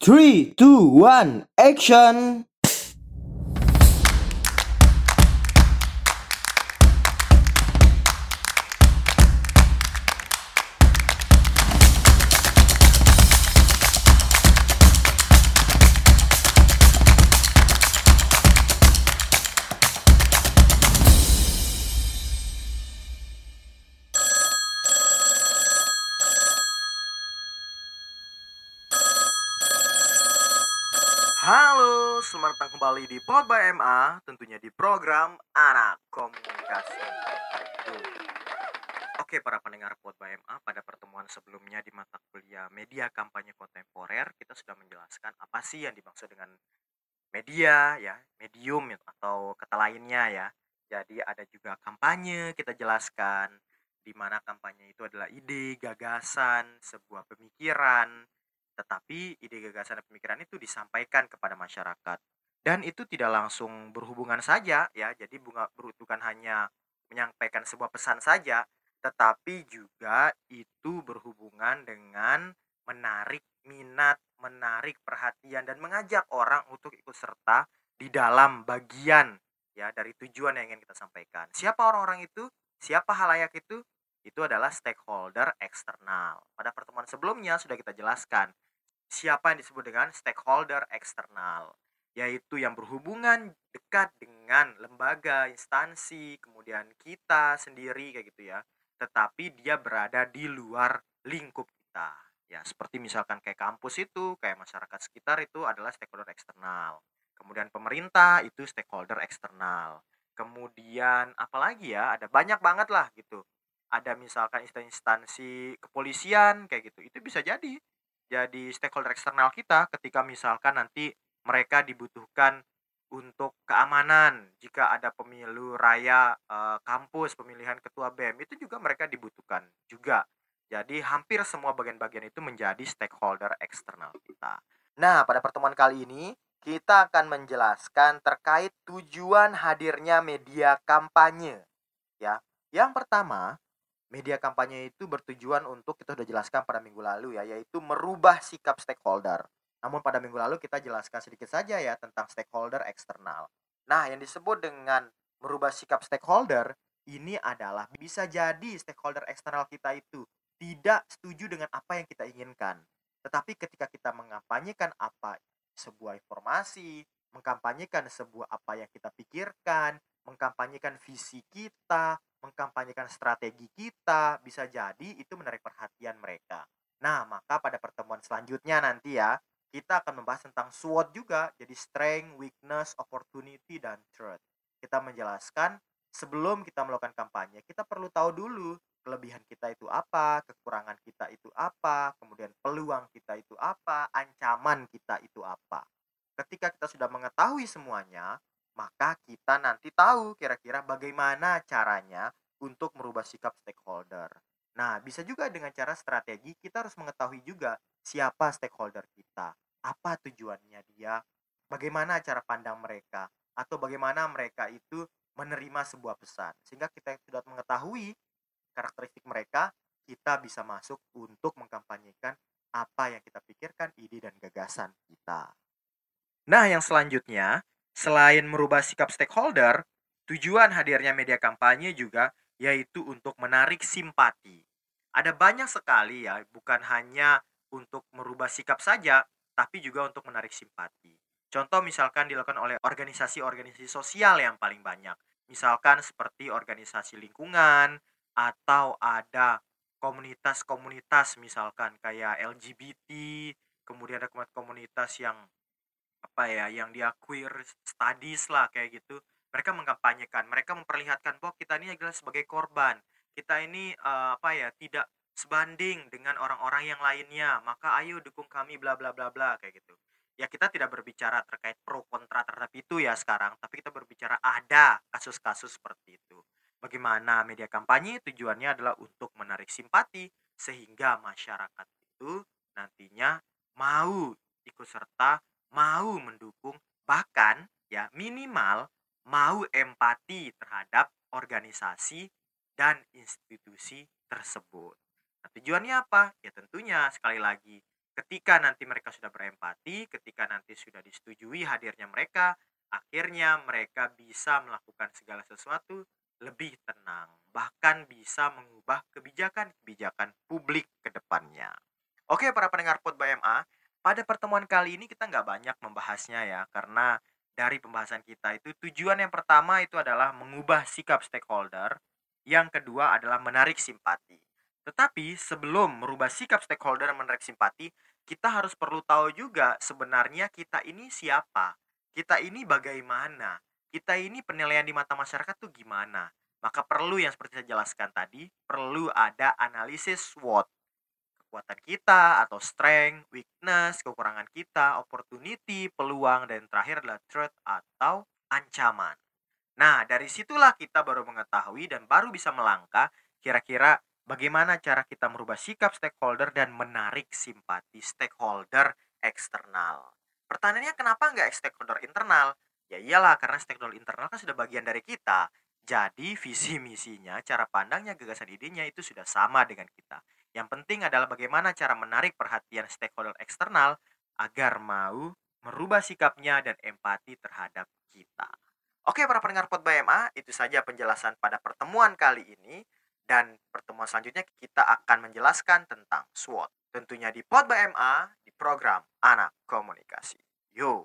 Three, two, one, action! Halo, selamat datang kembali di Pod by MA, tentunya di program Anak Komunikasi. Oke, para pendengar Pod by MA, pada pertemuan sebelumnya di mata kuliah Media Kampanye Kontemporer, kita sudah menjelaskan apa sih yang dimaksud dengan media ya, medium ya, atau kata lainnya ya. Jadi ada juga kampanye, kita jelaskan di mana kampanye itu adalah ide, gagasan, sebuah pemikiran, tetapi ide gagasan dan pemikiran itu disampaikan kepada masyarakat. Dan itu tidak langsung berhubungan saja ya. Jadi bunga bukan hanya menyampaikan sebuah pesan saja tetapi juga itu berhubungan dengan menarik minat menarik perhatian dan mengajak orang untuk ikut serta di dalam bagian ya dari tujuan yang ingin kita sampaikan. Siapa orang-orang itu? Siapa halayak itu? Itu adalah stakeholder eksternal. Pada pertemuan sebelumnya sudah kita jelaskan siapa yang disebut dengan stakeholder eksternal, yaitu yang berhubungan dekat dengan lembaga, instansi, kemudian kita sendiri kayak gitu ya. Tetapi dia berada di luar lingkup kita. Ya, seperti misalkan kayak kampus itu, kayak masyarakat sekitar itu adalah stakeholder eksternal. Kemudian pemerintah itu stakeholder eksternal. Kemudian apalagi ya, ada banyak banget lah gitu. Ada misalkan instansi kepolisian kayak gitu. Itu bisa jadi jadi stakeholder eksternal kita ketika misalkan nanti mereka dibutuhkan untuk keamanan jika ada pemilu raya e, kampus pemilihan ketua BEM itu juga mereka dibutuhkan juga. Jadi hampir semua bagian-bagian itu menjadi stakeholder eksternal kita. Nah pada pertemuan kali ini kita akan menjelaskan terkait tujuan hadirnya media kampanye ya. Yang pertama media kampanye itu bertujuan untuk kita sudah jelaskan pada minggu lalu ya yaitu merubah sikap stakeholder. Namun pada minggu lalu kita jelaskan sedikit saja ya tentang stakeholder eksternal. Nah, yang disebut dengan merubah sikap stakeholder ini adalah bisa jadi stakeholder eksternal kita itu tidak setuju dengan apa yang kita inginkan. Tetapi ketika kita mengampanyekan apa sebuah informasi, mengkampanyekan sebuah apa yang kita pikirkan, mengkampanyekan visi kita, mengkampanyekan strategi kita, bisa jadi itu menarik perhatian mereka. Nah, maka pada pertemuan selanjutnya nanti ya, kita akan membahas tentang SWOT juga, jadi strength, weakness, opportunity, dan threat. Kita menjelaskan sebelum kita melakukan kampanye, kita perlu tahu dulu kelebihan kita itu apa, kekurangan kita itu apa, kemudian peluang kita itu apa, ancaman kita itu apa. Ketika kita sudah mengetahui semuanya, maka kita nanti tahu kira-kira bagaimana caranya untuk merubah sikap stakeholder. Nah, bisa juga dengan cara strategi kita harus mengetahui juga siapa stakeholder kita, apa tujuannya dia, bagaimana cara pandang mereka, atau bagaimana mereka itu menerima sebuah pesan. Sehingga kita sudah mengetahui karakteristik mereka, kita bisa masuk untuk mengkampanyekan apa yang kita pikirkan, ide dan gagasan kita. Nah, yang selanjutnya, Selain merubah sikap stakeholder, tujuan hadirnya media kampanye juga yaitu untuk menarik simpati. Ada banyak sekali ya, bukan hanya untuk merubah sikap saja, tapi juga untuk menarik simpati. Contoh misalkan dilakukan oleh organisasi-organisasi sosial yang paling banyak. Misalkan seperti organisasi lingkungan atau ada komunitas-komunitas misalkan kayak LGBT, kemudian ada komunitas yang apa ya yang dia queer studies lah kayak gitu. Mereka mengkampanyekan mereka memperlihatkan bahwa kita ini adalah sebagai korban. Kita ini uh, apa ya tidak sebanding dengan orang-orang yang lainnya. Maka ayo dukung kami bla bla bla bla kayak gitu. Ya kita tidak berbicara terkait pro kontra terhadap itu ya sekarang tapi kita berbicara ada kasus-kasus seperti itu. Bagaimana media kampanye tujuannya adalah untuk menarik simpati sehingga masyarakat itu nantinya mau ikut serta mau mendukung bahkan ya minimal mau empati terhadap organisasi dan institusi tersebut. Nah, tujuannya apa? Ya tentunya sekali lagi ketika nanti mereka sudah berempati, ketika nanti sudah disetujui hadirnya mereka, akhirnya mereka bisa melakukan segala sesuatu lebih tenang, bahkan bisa mengubah kebijakan-kebijakan publik ke depannya. Oke, para pendengar Pod BMA, pada pertemuan kali ini kita nggak banyak membahasnya ya, karena dari pembahasan kita itu tujuan yang pertama itu adalah mengubah sikap stakeholder, yang kedua adalah menarik simpati. Tetapi sebelum merubah sikap stakeholder menarik simpati, kita harus perlu tahu juga sebenarnya kita ini siapa, kita ini bagaimana, kita ini penilaian di mata masyarakat tuh gimana. Maka perlu yang seperti saya jelaskan tadi, perlu ada analisis SWOT. Kekuatan kita atau strength, weakness, kekurangan kita, opportunity, peluang, dan terakhir adalah threat atau ancaman. Nah, dari situlah kita baru mengetahui dan baru bisa melangkah kira-kira bagaimana cara kita merubah sikap stakeholder dan menarik simpati stakeholder eksternal. Pertanyaannya kenapa nggak stakeholder internal? Ya iyalah karena stakeholder internal kan sudah bagian dari kita. Jadi visi misinya, cara pandangnya, gagasan idenya itu sudah sama dengan kita. Yang penting adalah bagaimana cara menarik perhatian stakeholder eksternal agar mau merubah sikapnya dan empati terhadap kita. Oke para pendengar Pod BMA, itu saja penjelasan pada pertemuan kali ini. Dan pertemuan selanjutnya kita akan menjelaskan tentang SWOT. Tentunya di Pod BMA, di program Anak Komunikasi. Yo!